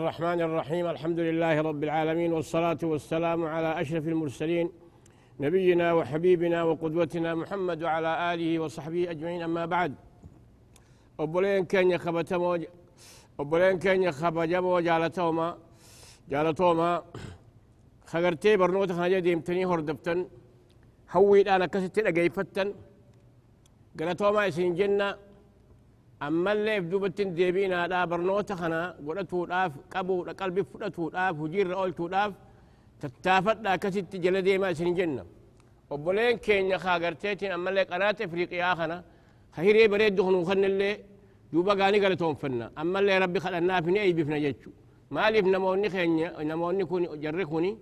الرحمن الرحيم الحمد لله رب العالمين والصلاة والسلام على أشرف المرسلين نبينا وحبيبنا وقدوتنا محمد وعلى آله وصحبه أجمعين أما بعد. أبولين كان يخبتمو أبولين كان يخبجمو جالتوما جالتوما خغرتي برنوت خنجا ديمتني هردفتن هوي أنا كستي أجيفتن قالتوما إسين جنة أما اللي في دوبتين ديبين هذا برنوتا خنا قلتو داف قبو دا قلبي فلتو داف هجير رأولتو داف تتافت دا كسيت جلدي ما سنجن. وبولين كينيا خاقرتيتين أما اللي قناة إفريقيا خنا خيري بريد دخنو خن اللي دوبا قاني قلتهم فنا. أما اللي ربي خلقنا فيني أي بفنا جيتشو ما لي في نمو نخيني نمو نكوني جرخوني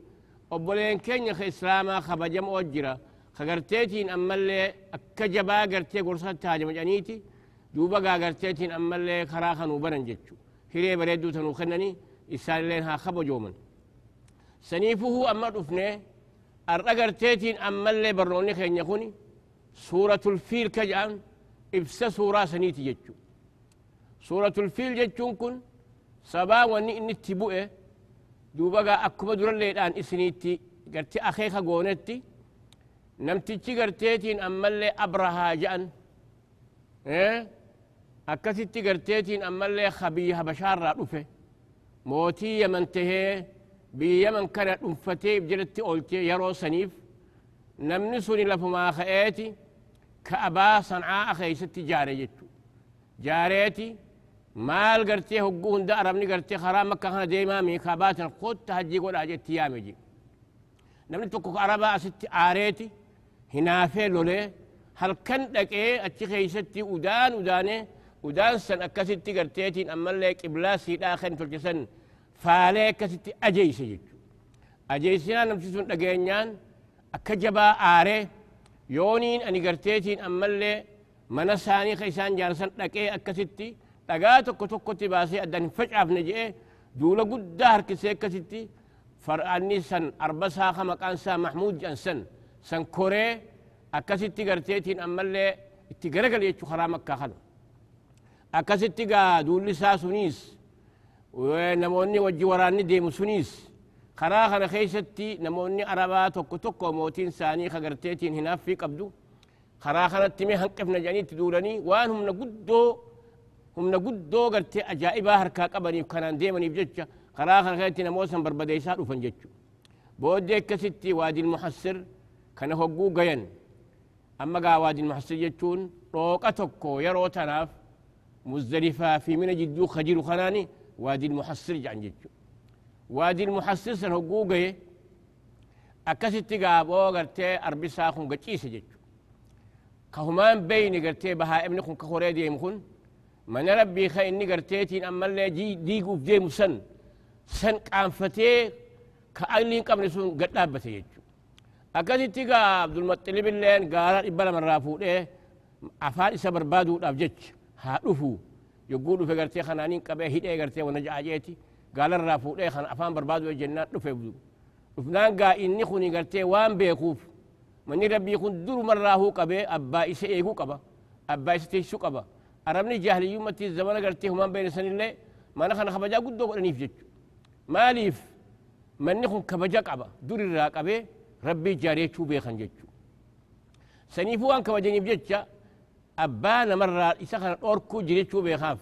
وبولين كينيا خي إسلاما خبجم أجرا خاقرتيتين أما اللي أكجبا قرتي قرصات تاجم جانيتي. Haajamacaniiti duuba gaagarteetiin ammallee karaa kanuu baran jechu hiree bareedduu tanuu kennanii isaanilleen haa kabajooman saniifuhuu amma dhufne ar'a garteetiin ammallee barnoonni keenya kun suuratul fiil ka jedhan ibsa suuraa saniiti jechu suuratul fiil jechuun kun sabaa wanni inni itti bu'e duuba gaa akkuma duralleedhaan isiniitti gartee akeeka goonetti namtichi garteetiin ammallee abrahaa jedhan akkasitti garteetiin ammallee biyya habashaarraa dhufe mootii yaman tahee biyya yaman kana dhuunfatee jalatti oolchee yeroo saniif namni suni lafumaa ka'eeti ka'abaa san'aa keeysatti jaare jechu jaareeti maal gartee hogguu hunda arabni gartee karaa makka kana deemaa mi kabaatan kotta hajjii godhaa jetti yaame je namni tokko arabaa asitti aareeti hinaafee lolee halkan dhaqee achi keeysatti udaan udaanee udaan san akkasitti ودانسا اكستي قرتيتين اما اللي قبلا سيد اخن تلجسن فالي كستي أجي سجد أجي سنا نمسسون دقينيان أكجبا آري يونين اني قرتيتين اما اللي منساني خيسان جارسن دقي اكستي دقاتو كتو كتو باسي أدن فجع فنجئ دولة قد دهر كسي كستي فرعاني سن أربسا خمقان سا محمود جانسن سن كوري اكستي قرتيتين اما اللي اتقرقل يتو خرامك كخلو gaa duulli isaa suniis namoonni wajji waraanni deemu suniis karaa kana keeysatti namoonni arabaa tokko tokko mootiin isaanii kagarteetiin hinaaffii qabdu karaa kanatti mee hanqifna jedhaniitti duulanii waan humna guddoo humna guddoo gartee ajaa'ibaa harkaa qabaniif kanaan deemaniif jecha karaa kana keessatti namoota san barbadeessaa dhufan jechu booddee akkasitti waadiin muhassir kana hogguu gayan amma gaa waadiin muhassir jechuun dhooqa tokko yeroo tanaaf مزدلفة في من جدو خجير خناني وادي المحصر جان جيتشو. وادي المحصر سن حقوقه أكست قابو قرتي أربي ساخن قتيس جيتشو. كهمان بيني قرتي بها ابنكم كخوري ديم خن من ربي خيني قرتيتين أما اللي جي ديقو في ديم سن قانفتي كأيلين قبل سن قد لابته جيتشو. أكست قاب عبد المطلب اللين قال إبلا من رافو إيه أفان إسا بربادو هادوفو يقولوا في غرتي خنانين كبه هيدا غرتي ونجا اجيتي قال الرافو دي خن افان برباد وجنات دفو افنان غا اني خوني غرتي وان بيخوف من ربي يكون دور مره كبه ابا إيش ايغو كبا ابا إيش تي شو كبا ارمني جهل يومتي الزمان غرتي هما بين سن الله ما نخن خبجا قدو قدني فيج ماليف من نخن كبجا كبا دور الراقبه ربي جاري تشو بيخنجو سنيفو ان كبجني فيجا jecha abbaa namarraa isa kana dhorkuu jirechuu beekaaf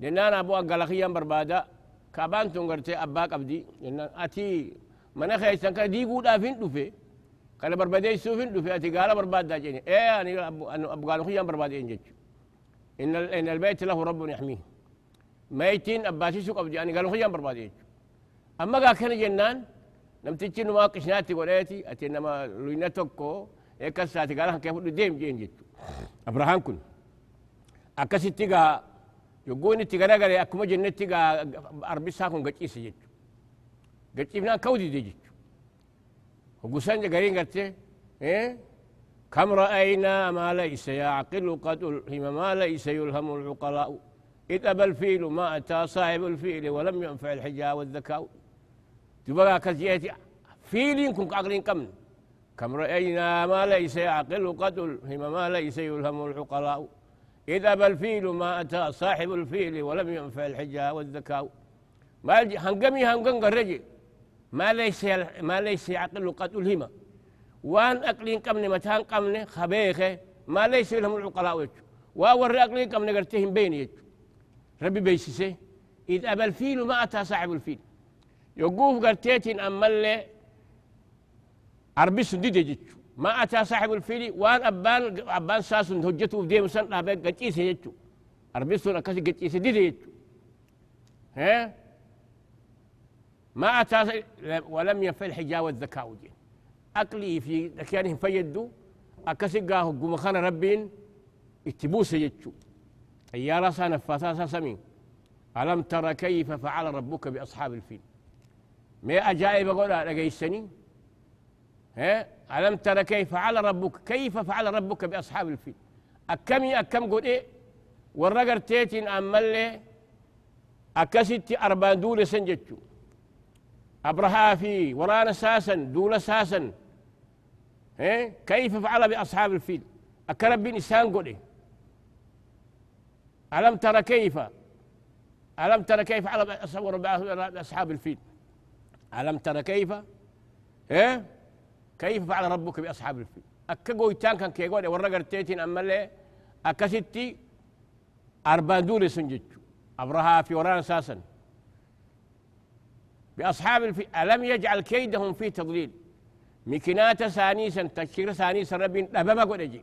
jennaan aboo aggalakiyyaan barbaada kaabaan tun gartee abbaa qabdi jennaan ati mana keessan kana diiguudhaaf hin dhufe kana barbadeessuuf hin dhufe ati gaala barbaaddaa jenne ee ani gaalakiyyaan barbaade en jechu إن البيت له رب يحميه ميتين أباسي سوق أبدي أنا قالوا خيام بربادي يجو أما قال كان جنان نم تجي نما قشناتي وليتي أتي نما لوينا توكو إيكاساتي قال كيف ديم جين جيتو ابراهام كن اكسي تيغا يقول نتيغا نغري اكما جنة تيغا عربي ساكم غجي سيجد غجي بنا كودي ديجي وقسان جغرين غرتي كم رأينا ما ليس يعقل قد ألهم ما ليس يلهم العقلاء إذا أبى الفيل ما أتى صاحب الفيل ولم ينفع الحجاء والذكاء تبقى كزياتي فيل ينكم عقلين كمن كم رأينا ما ليس يعقل قد ألهم ما ليس يلهم العقلاء. إذا بالفيل ما أتى صاحب الفيل ولم ينفع الحجة والذكاء. ما هنقمي هنقم قرجي ما ليس ما ليس يعقل قد ألهمه وان أقلين قمني متان قمني خبيخة ما ليس لهم العقلاء وجه وأور أقلين قمني قرتهم بين يجو. ربي بيسسه إذ أبى الفيل ما أتى صاحب الفيل. يقوف قرتيتين أما سندي جيتشو ما أتى صاحب الفيل وان أبان أبان ساس هجته في ديم سن أبان قتيسه جيتشو عربي سن أكاسي قتيسه دي جيتشو ها ما أتى ولم يفل حجاوة الذكاء جي أقلي في دكيانهم فيدو أكاسي قاهو قوم خان ربين اتبوس يجتشو أيارا سانا فاساسا سمين ألم ترى كيف فعل ربك بأصحاب الفيل ما أجائب أقول لقي السنين ها ألم ترى كيف فعل ربك؟ كيف فعل ربك بأصحاب الفيل؟ أكمي أكم قول إيه؟ والرقر تيتين أمالي أكستي أربان دول سنجتشو. أبرها في ورانا ساسا دول ساسا إيه كيف فعل بأصحاب الفيل؟ أكرب إنسان قول إيه؟ ألم ترى كيف؟ ألم ترى كيف على أصحاب الفيل؟ ألم ترى كيف؟ إيه كيف فعل ربك بأصحاب الفيل؟ أكا قويتان كان كي قولي ورقر تيتين أما اللي أكا ستي أربان دولي أبرها في ورانا أساسا بأصحاب الفيل ألم يجعل كيدهم في تضليل؟ مكنات سانيسا تشكير سانيسا ربين أبما قول أجي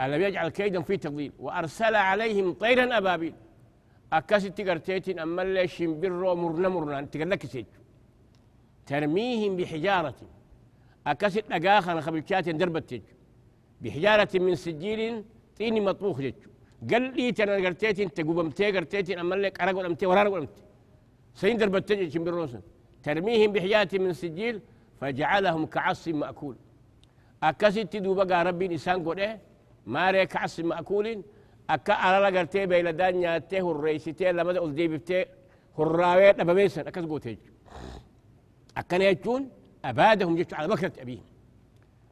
ألم يجعل كيدا في تضليل؟ وأرسل عليهم طيرا أبابيل. أكاسي تقرتيتين أما اللي شمبرو مرنا مرنا. تقلك سيجو. ترميهم بحجارة. أكاسي أقاخنا خبلشات دربت بحجارة من سجيل طين مطبوخ جيجو قال لي تنا قرتيتين تقوبمتي قرتيتين أما اللي قرق ولمتي ورانا ولمتي سين دربت شمبرو ترميهم بحجارة من سجيل فجعلهم كعص مأكول. أكاسي تدوبا ربي نسان قد ماري كعس مأكول أكا أرالا قرتي بيلدان نياتي هريسيتي لما دعول دي بفتي هراوي أبابيسن أكاس قوتيج أكا نيجون أبادهم جيتو على بكرة أبيهم.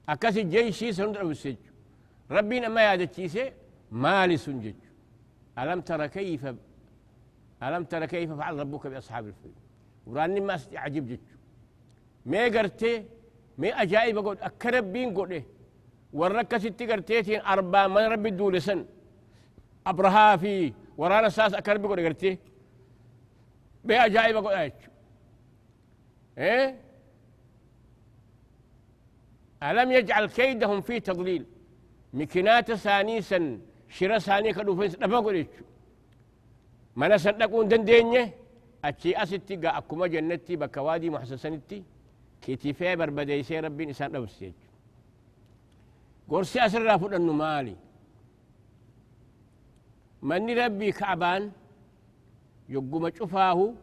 أكاس الجيشي سندر أبو السج ربنا ما يادة تشيسي مالي سنجج ألم ترى كيف ألم ترى كيف فعل ربك بأصحاب الفيل؟ وراني ما عجيب جيتو ما قرتي ما أجائب أقول أكربين قول إيه warra ستي garteetiin arbaa mana rabbi duule san abrahaa fi waraana saas akka rabbi godhe gartee jechu ألم يجعل كيدهم في تضليل؟ مكنات سانيسا شرا ساني كدوفنس دفقوا ليتشو من سندقون دندينية؟ أتشي أستي قا أكما جنتي بكوادي محسسنتي. كتفي بربديسي ربي نسان نفسي قرسي أسر رافض أنه مالي. من ربي كعبان يقوم شفاه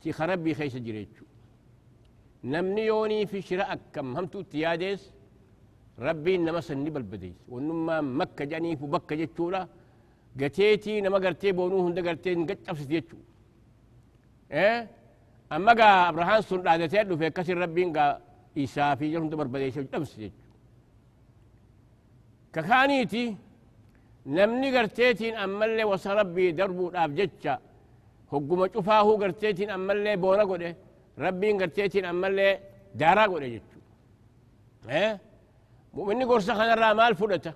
تي خربي خيس جريتشو. نمني يوني في شراء كم؟ همتو تياديس ربي إنما سني بالبديس ونما مكة جاني في بكة جتشولا قتيتي نما قرتي بونو هند قرتي نقج أفسد جتشو إيه؟ أما قا أبراهام سن عادتين في كسر ربي قا إيسا في جرهم دبر بديس أفسد جتشو كخانيتي نمني قرتيتين أما اللي وصل ربي دربو الأب جتشا. هقوم شفاه قرتيتين أما اللي بونا قده. ربي قرتيتين أما اللي دارا قده جتشو إيه مؤمني قرصة خان الرامال فلتا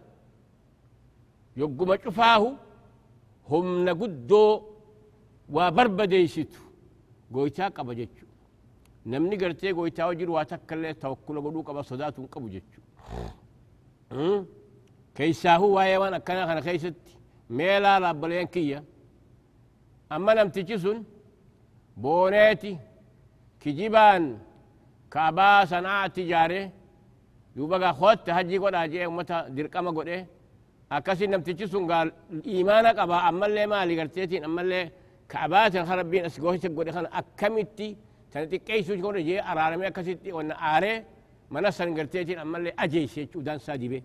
يقوم شفاه هم نقدو وبربديشتو قويتا قبا جتشو نمني قرتي قويتا وجر واتكالي توكل قدو قبا صداتو قبو جتشو كيساهو واي وأنا كان خنا كيست ميلا ربلين كيا اما لم تجسن بونيتي كجيبان كابا صناعة تجاري دوبا خوت هجي قد أجي متى درقما قد اكاسي نم تجسن قال ايمانك ابا اما اللي مالي قرتيتين اما اللي كعبات خربين اسقوش قد خنا اكمتي تنتي كيسو قد جي ارارمي اكاسي وأنا اري منسن قرتيتين اما اللي أجي سيچو دان سادي بي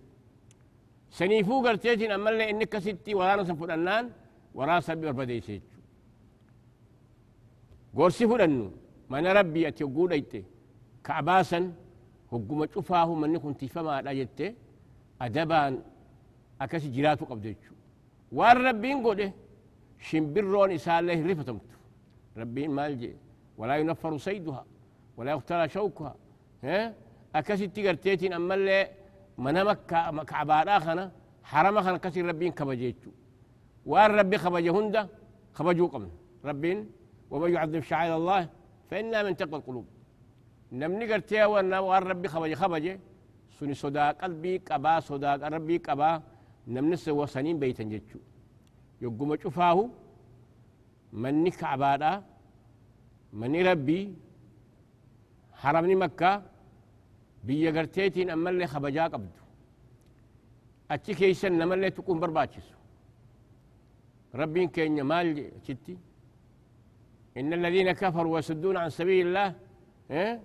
سنيفو قرتيتين اللي إنك ستي ورانا سنفرنان ورانا سبي بربديسيت قرسي فرنو من ربي أتيقول أيتي كعباسا هقوم شفاه من نكون تفما أجت أدبان أكس جراتو قبدتشو وان ربين قوله شمبرون إسال له رفتمت ربي مالجي ولا ينفر صيدها ولا يقتل شوكها ها أكسي تيغرتيتين أما اللي منامك كعبارا خنا حرم خنا كسي ربين كبجيتشو وان ربي خبجه هندا خبجو قمن ربين ومن يعظم شعائر الله فإنها من تقوى القلوب. نمني قرتيا وان ربي خبجه خبجه سني صدا قلبي قبا صدا ربي قبا. نمني سوى سنين بيتا جتشو يقوم شفاه مني كعبادا. مني ربي. حرمني مكة. بيا قرتيتين أما اللي خبجا قبدو أتشي كيسن نما اللي تكون برباتشسو ربين كين مال شتي إن الذين كفروا ويصدون عن سبيل الله إيه؟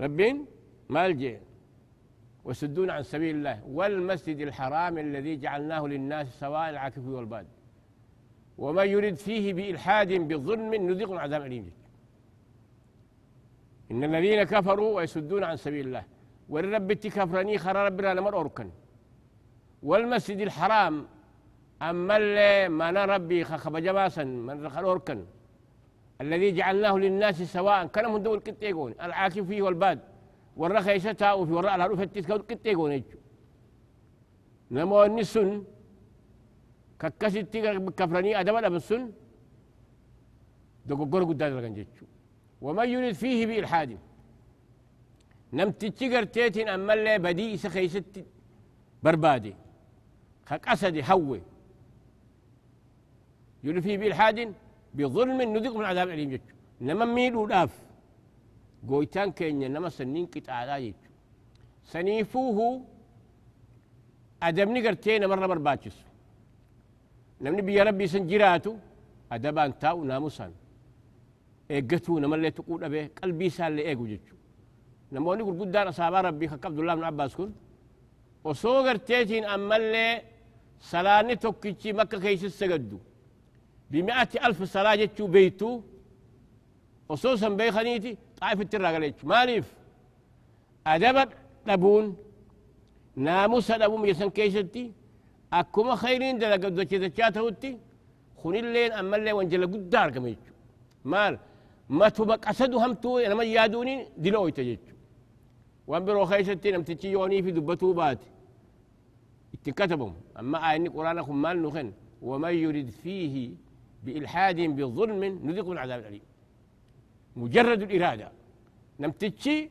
ربين مال جي ويصدون عن سبيل الله والمسجد الحرام الذي جعلناه للناس سواء العاكف والباد. ومن يرد فيه بإلحاد بظلم نذيق عذاب أليم. إن الذين كفروا ويصدون عن سبيل الله والرب تكفرني خرى ربنا لمن أركن. والمسجد الحرام أما اللي ما ربي خخب جباسا من رخل أركن. الذي جعلناه للناس سواء كان من دول كتيقون العاكف فيه والباد. والرخ يشتا وفي وراء الهروف التسكون كتيقون يجو نمو النسن. ككسي بكفرني أدب أدب السن دوغو غورغو دادر جيتشو. ومن يريد فيه بإلحاد نمت تيغر تيتين أما اللي بدي سخيست بربادي. خقصدي حوي. يريد فيه بإلحاد بظلم نذيق من عذاب أليم جيتشو نما ميلو داف قويتان كينيا نما سنين قطعا جيتشو سنيفوه أدبني قرتين مرة برباتشس نمني بيا ربي سنجراتو أدبان تاو ناموسان eeggatu namallee tuquu dhabe qalbii isaallee eegu jechu namoonni gurguddaan asaabaa rabbii akka abdullaa ibnu abbaas kun osoo garteetiin ammallee salaanni tokkichi makka keeysatti sagaddu bimi'ati alf salaa jechuu بمئة ألف صلاة جتشو بيتو. خصوصا بيخانيتي طائف التراغ ما ماليف أدب لبون ناموس لبون يسن كيشتي. أكما خيرين دل قد دوشي دشاته وتي. خوني اللين أما اللي وانجل قد دار كميتشو مال. ما تبقى أسدو همتو أنا ما يادوني دلوي تجيتشو وانبرو خيشتي نم تتشيوني في دبتو باتي اتكتبهم. أما آيني قرآن خمال نخن. ومن يرد فيه بإلحاد بظلم نذقه العذاب الأليم. مجرد الإرادة. نمتشي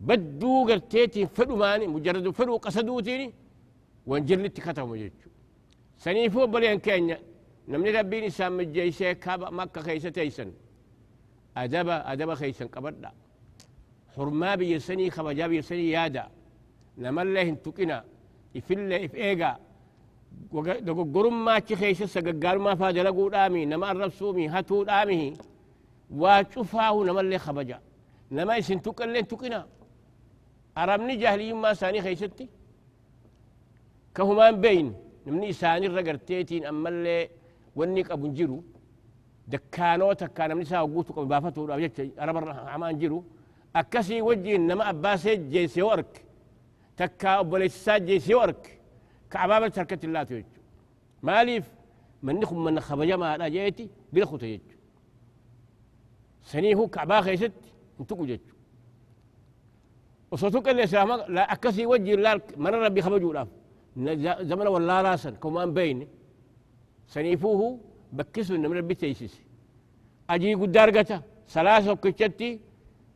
بدو قرتيتي فدو ماني مجرد فدو قصدوتيني وانجلت كتبوا جيتشو سنيفو بلين كينيا نمني ربين سام الجيسي كابا مكة خيسة تيسن. أدبا أدبا خيسن قبرنا. حرما بيسني خبجا بيسني يادا. نمله انتقنا إفل إف إيغا dogoggorummaa achi keessa sagaggaalummaa faa dalaguu dhaami nama arrabsuumi hatuu dhaamihi waa cufaahu namallee kabaja nama isin tuqqallee tuqina arabni jaahiliyyummaa isaanii keessatti ka humaan beeyin namni isaanirra garteetiin ammallee wanni qabu jiru dakkaanoo takkaa namni isaa guutu qabu baafatuudhaaf jecha arabarra hamaan jiru akkasii wajjiin nama abbaasee jeesse yoo arke takkaa obboleessisaa jeesse yoo arke كعبابة تركت الله تيجو ماليف من نخم من خبجا ما لا جيتي بلخو تيجو سنيه كعبا خيست انتقو جيجو وصوتك اللي سلامك لا أكسي وجه الله من ربي خبجو لاف زمن ولا راسا كمان بين. سنيفوه بكسو من ربي تيسيس أجي قدار قتا سلاسة كتشتي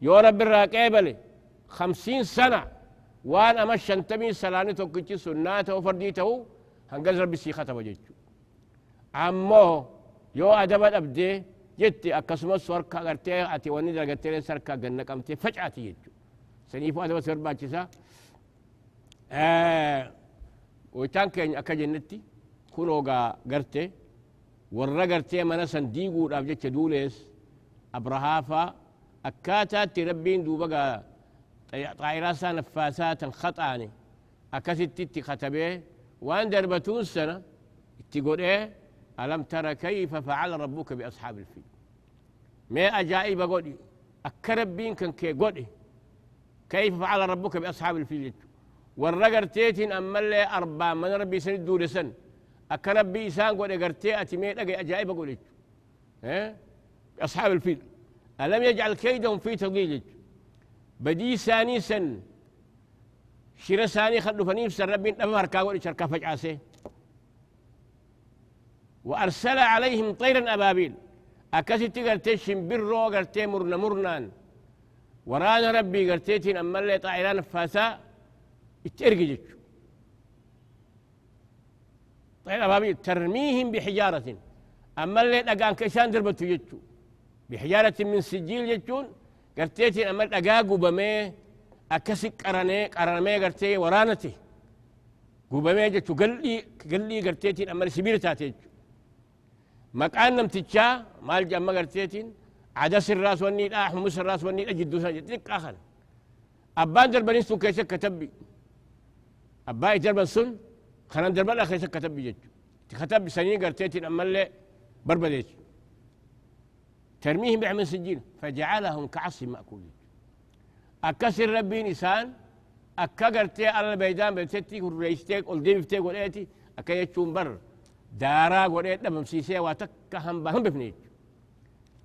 يو رب الراقيبلي خمسين سنة. وان اما الشنتمي سلاني توكيتي سناته وفرديته هنقز ربي سيخة وجيتشو. عمو يو أدب أبدي جتي أكسمو سوركا غرتي أتي وني درغتي سركا غنك أمتي فجعتي يجو سنيفو أدب سير باتشيسا ا آه، وتان كان أكجنتي كونوغا غرتي ورا غرتي منا سنديغو دابجتي دوليس أبراهافا أكاتا تربين دوبغا طائرات نفاسات خطاني أكست كتبه وأن دربتون سنة تقول إيه؟ ألم ترى كيف فعل ربك بأصحاب الفيل؟ ما أجائب قولي أكرب بين كان كي قولي كيف فعل ربك بأصحاب الفيل؟ والرقر تيتين أما اللي أربع من ربي سند دور سن. أكا ربي إسان قد أقرتي أتمي أجي أجائب أقول ها أصحاب الفيل. ألم يجعل كيدهم في تضليل؟ بدي ساني سن. شير ساني خلو فنيف سن ربي نفهم هركا قول شركا فجعاسي وأرسل عليهم طيرا أبابيل. أكاسي قرتي شمبرو قرتي مرنا مرنان. ورانا ربي قرتيتين أما اللي طائران فاسا. اترقي طيب أبابيل ترميهم بحجارة. أما اللي لقان كيسان دربتو جتشو بحجارة من سجيل جتشون قرتيتين أما لقا قبمي أكسي قرني قرنمي قرتي ورانتي قبمي جتشو قلي قلي قرتيتين أما سبيل تاتي مكان نمتشا مال جمع قرتيتين عدس الراس والنيل آه حمص الراس والنيل أجد دوسا جتلك آخر أبان دربني سو كيسا كتبي أباي دربن سن خنان دربن كيسا كتبي جتشو تكتب سنين قرتيتين أما اللي بربديت ترميهم بعمل سجين فجعلهم كعصف مأكول أكسر ربي نسان أكا قرتي على البيدان بيتتي وريستيك والديب فتيك والأتي أكا يتشون بر دارا قوليت لما مسيسي واتكا هم بهم بفنيت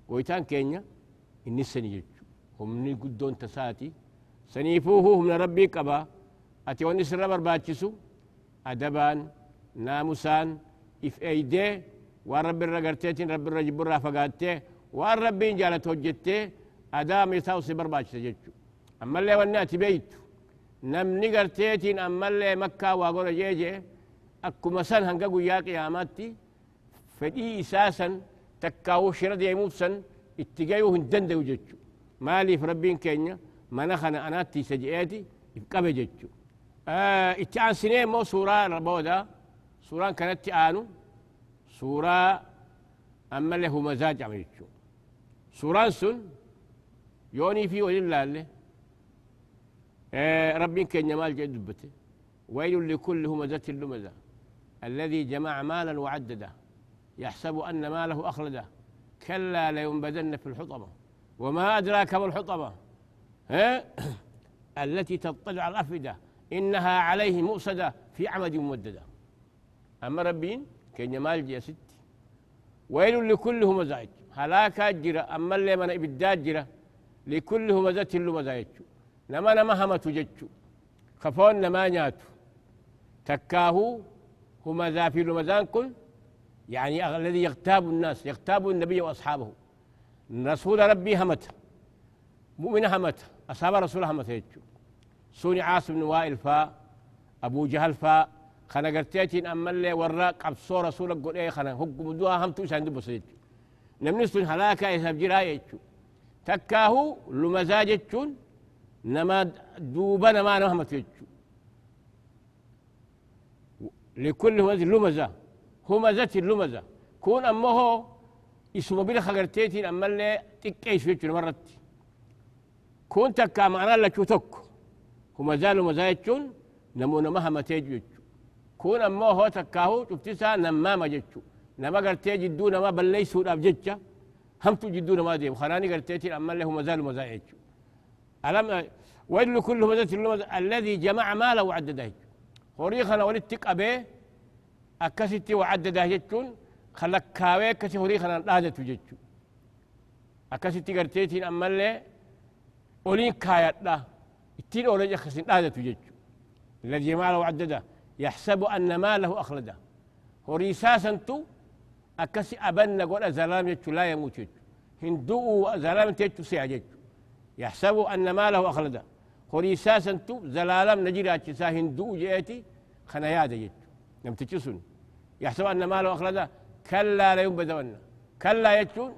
ويتان كينيا إني سني يجو هم من قدون تساتي. سنيفوه هم ربي قبا أتي وني سر برباتشسو أدبان ناموسان إف أيدي waan rabbi irra garteetiin rabbi وان ربي إن جالت وجدت أدام يساوسي برباج سجدت أما اللي وناتي بيت نم نقر تيتين أما اللي مكة واغورة جيجي أكو مسان هنقاقو يا قياماتي. فدي أساسا تكاو شرد يموت سن اتقايو هندند وجدت مالي في ربي كينيا ما نخنا أناتي سجئاتي يبقى جدت آه، اتعان سنين مو سورة ربودا. سورة كانت تعانو سورة أما له مزاج عملتشو في ولله له آه ربي كان جمال جد بته. ويل لكل همزة لمزة. الذي جمع مالا وعدده. يحسب أن ماله أخلده. كلا لينبذن في الحطمة. وما أدراك ما الحطمة. التي تطلع الأفئدة. إنها عليه مؤصدة في عمد ممددة. أما ربين كين مال جي ستي. ويل لكل همزة هلاك جرا أما اللي من إبداد جرا لكل همزة لمزة نما نما همة جتشو خفون نما نياتو. تكاهو همزة في لمزان كل يعني الذي يغتاب الناس يغتاب النبي وأصحابه. رسول ربي همته. مؤمن همته. أصحاب رسول همته يجو. سوني عاصم بن وائل فا أبو جهل فا خنا قرتيتين أما اللي وراء قبصو رسولك قول إيه خنا هو بدوها هم توش عند بسيط نمني سن هلاكا يساب جراي يجو. تكاهو لمزاج يجون نما دوبا نما نهمت يجو لكل همزة لمزة همزة لمزة كون أما هو اسمه بلا خقرتيتين أما اللي تكيش يجو مرت. كون تكا معنا لكو تك همزة لمزة نمو نمهما تيجو كون أما هو تكاهو تفتسا نماما جتشو. نما قرتي جدو نما بليسو داب جتشا همتو جدو نما ديم. خراني قرتيتي أما له مزال مزايج ألم ويل كل مزات الذي جمع ماله وعدده هوريخنا ولدتك أبي أكستي وعدده جتشون خلك كاوي كسي هوريخنا لازت جتشو أكستي قرتيتي أما له أولين كايات لا. التين أولين يخسين لازت جتشو الذي ماله وعدده. يحسب أن ماله أخلده. هو ريساسا تو أكسي أبن قول زلام يتشو لا يموت يتشو هندو زلام تيتشو سيع يتشو يحسب أن ماله أخلده. هو ريساسا تو زلالم نجري أتشسا هندو جيتي خنايادا يتشو نم تجسون. يحسب أن ماله أخلده. كلا لا ينبذون كلا يتشون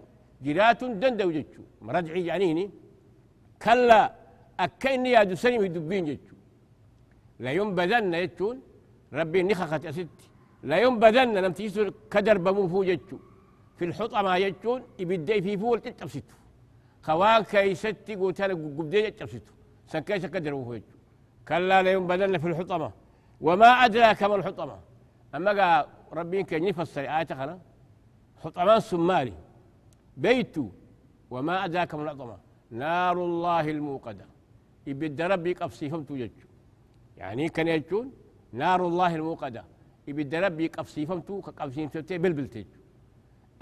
جرات دندو يتشو مرجعي يعنيني كلا أكيني يا دسني يدبين يتشو لا ينبذن يتشون ربي نخخت أستي لا ينبذن لم تيسر كدر بمفو جتشو. في الحطمة جتشون يبدأ في فول تتبسطو. خوان كيستي قوتان قبدي تتبسطو. سكيس كدر مفو جتشو. كلا لا ينبذن في الحطمة. وما أدراك ما الحطمة. أما قال ربي كان يفسر آية خنا حطمان سماري. بيتو. وما أدراك ما الحطمة. نار الله الموقدة. يبدأ ربي قفصي فمتو جتشو. يعني كان يجون نار الله الموقدة. إبدا ربي قفصيفمتو كقفصيفمتو بلبلتج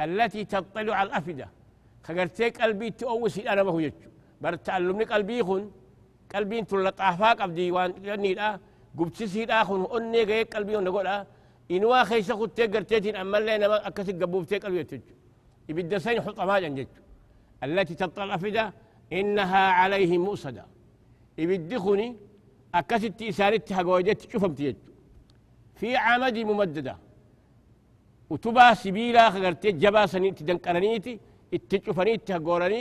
التي تطلع على الأفئدة. خقرتي قلبي تؤوسي أنا ما هو يجو. بر تعلمني قلبي خن قلبي انتو لطافاق أبدي وان يعني لا. قبتسي لا خن أني غير قلبي ونقول إنوا خيسا خدتي قرتيتين. أما اللي أنا أكسي قبوبتي قلبي يتجو. يبدا سين حط ما جنجت التي تطلع الأفئدة. إنها عليه مؤصدة. يبدخني أكست إسارت حقوجت شوفم تيجو. في عمد ممددة. وتبا سبيلا خغرتي جبا سنين تدنقرنيتي اتشوفني تهقورني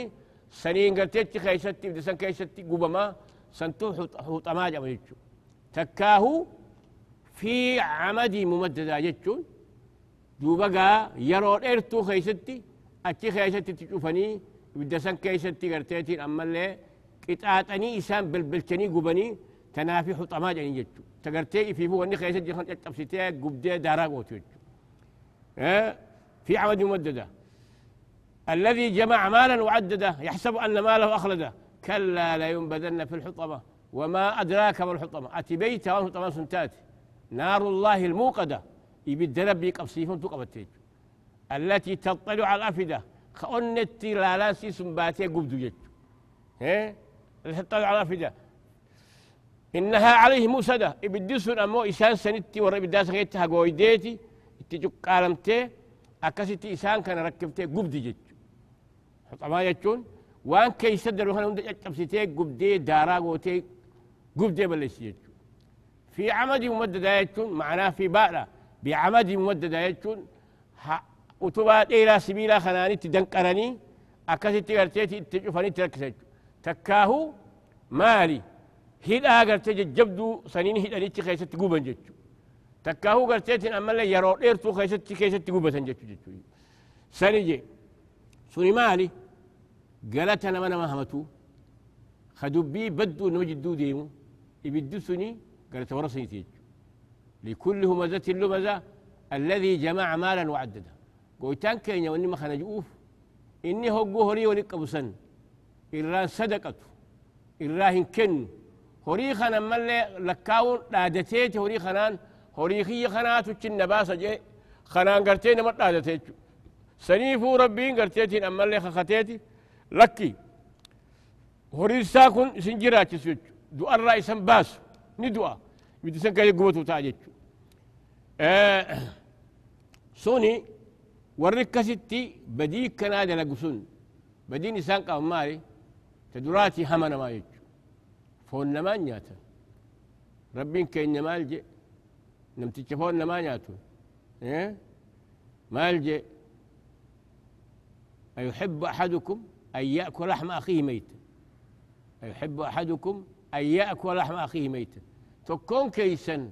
سنين قرتي خيستي بدسن كيستي قبما سنتو حطما جمع يجو تكاهو في عمد ممددة يجون دوبا يرو إرتو خيستي أتي خيستي تشوفني بدسن كيستي قرتيتين اما اللي قطعتني إسان بلبلتني قبني تنافي حطما جمع يجو تقرتي في فو اني خيستي خان تبسيتي قبدي دارا قوتو في عمد ممددة. الذي جمع مالا وعدده يحسب أن ماله أخلده. كلا لا ينبذن في الحطمة. وما أدراك ما الحطمة. أتي بيت الحطمة سنتات نار الله الموقدة. يبد ربي قبصيفون تقبتيج التي تطلع على الأفئدة. خأنت لا لاسي سنباتي قبدو يج التي تطلع على الأفئدة. إنها عليه موسدة إبدسون أمو إسان سنتي ورا إبداس غيتها قويديتي. اتجوك قالمتي أكستي إسان كان ركبتي قبدي جج حطما يجون وان كي سدر وخنا هند أجبسيتي قبدي دارا قوتي قبدي بلش يجون في عمد ممدد يجون معناه في بارا بعمد ممدد يجون وتبا إلى سبيلا خناني تدنقرني أكستي غرتيتي تجوفني تركسج تكاهو مالي. هيدا غرتي جبدو سنين هيدا نيتي خيست قوبن ججو تكاهو غرتيتين أما اللي يرو إيرتو خيست خيست قوبة ججو ججو سنجي سوني مالي قالت أنا ما همتو خدبي بدو نوجدو ديمو يبدو سني قالت ورسني تيجو لكل همزة لمزة الذي جمع مالا وعدده قويتان كينيا واني ما خنجوف إني هو هوري ونقبو سن إران صدقته إراهن كن هوري خنا ملي لكاون دادتيت هوري خنان هوري خي خناتو تشن باسا جي خنان قرتين ما دادتيت. سنيفو ربين قرتيتين أما اللي خختيتي. لكي هوري ساكن سنجرا تسوج. دو الرئيس باس ندوا. بدي سنكا يقوتو تاجيت. آه سوني وركستي بديك كنادة لقسون بدي نسان قام ماري تدراتي همنا ما يجو فون ما نياتا ربين كين مال جي. نمتي فون ما نياتو. إيه؟ مال جي. أيحب أحدكم أن يأكل لحم أخيه ميتا أيحب أحدكم أن يأكل لحم أخيه ميتا تكون كيسا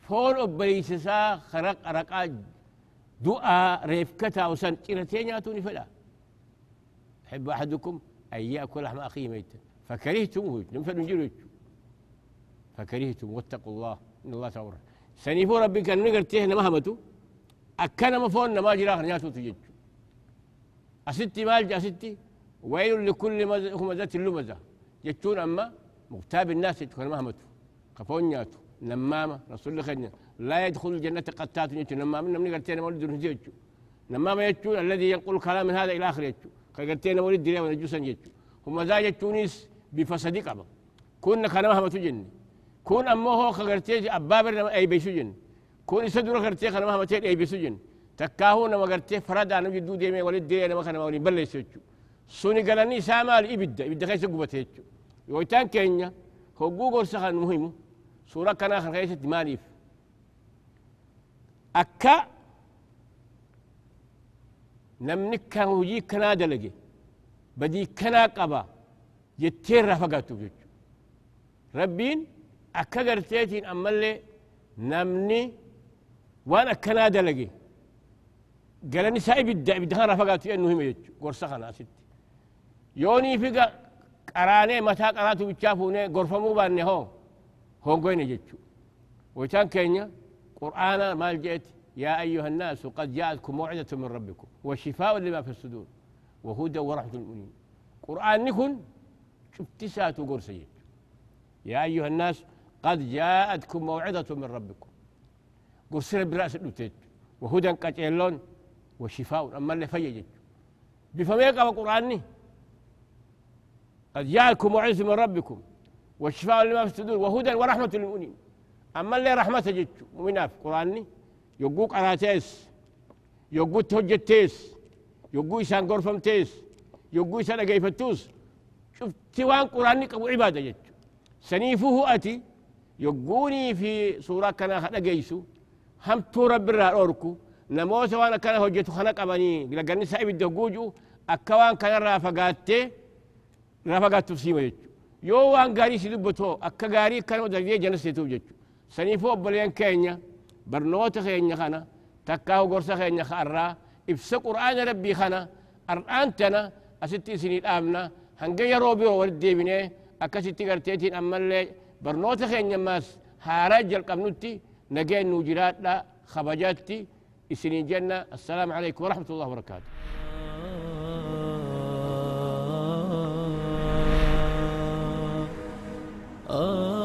فون أبريسسا خرق رقا دعاء ريفكتا وسن. تيرتين ياتوني فلا. يحب أحدكم أن يأكل لحم أخيه ميتا فكرهتموه نمفل فكرهتم واتقوا الله إن الله تعالى سنيفو ربك أن نقرتيه نمهمتو أكنا مفون ما جراه نياتو تجج أستي مال أستي ويل لكل همزة لمزة جتون أما مغتاب الناس تكون مهمته كفون نياتو نمامة رسول الله خدنا. لا يدخل الجنة قتات يجو نمامة نمني قرتين مولد يجو نمامة يجو الذي ينقل كلام من هذا إلى آخر يجو كقرتين مولد دريا ونجوسا يجو هم ذا بفسدي قبا كون كان مهمة جن كون أمه هو خغرتي أبابر أي بيسو جن كون يسدر خغرتي كان مهمة أي بيسو جن تكاهو نما غرتي فرد أنا جدو ديمي ولد دي أنا ما كان مولي بل يسوچو سوني قالني سامال إبدا إبدا خيس قبتيچو يويتان كينيا. هو جوجل سخن مهم سورة كان آخر خيس ماليف أكا نمنك كان وجي كنا دلقي. بدي كنا قبا جتين رفقاتو جيتشو ربين أكا قرتيتين أما اللي نمني وأنا كنا دلقي قالني سايب الدا بدها رفقاتو إنه هم يجو قرصة خنا ستي يوني في قراني متى قراتو بتشافوني غرفمو باني هو. هو قوين يجو وكان كينيا قرآن ما جئت يا أيها الناس قد جاءتكم موعظة من ربكم وشفاء لما في الصدور وهدى ورحمة المؤمنين قرآن نكون شفت ساتو قرسي يا أيها الناس قد جاءتكم موعظة من ربكم. قرسنا براس الدوتيت وهدى قتيلون وشفاء. أما اللي فيجج بفميك أبو قرآني قد جاءكم موعظة من ربكم. والشفاء لما في الصدور وهدى ورحمة للمؤمنين. أما اللي رحمة جج مؤمنا في قرآني يقوك على تيس يقو تهجت تيس يقو إسان قرفم تيس يقو إسان أقيفتوس. شوف توان قرآني قبو عبادة جج سنيفه أتي يقوني في سورة كان أقيسو هم تو رب الرأوركو نموت وأنا كان هجتو خنق أبني لقني سايب الدقوجو أكوان كان رافقاتي رافقات تفسيما جج يو وان غاري سيدبتو أكا غاري كان ودقية جنس يتوب جج سنيفو أبليان كينيا برنوت خينيا خنا تكاو قرص خينيا خارا إفسا قرآن ربي خنا أرآنتنا أستي سنين آمنا هنجي روبي وردي بني أكاسيتي قرتيتين أما اللي برنوت خينيا ماس هاراج القبنوتي نجين نوجرات لا خبجاتي سنين جنة السلام عليكم ورحمة الله وبركاته آه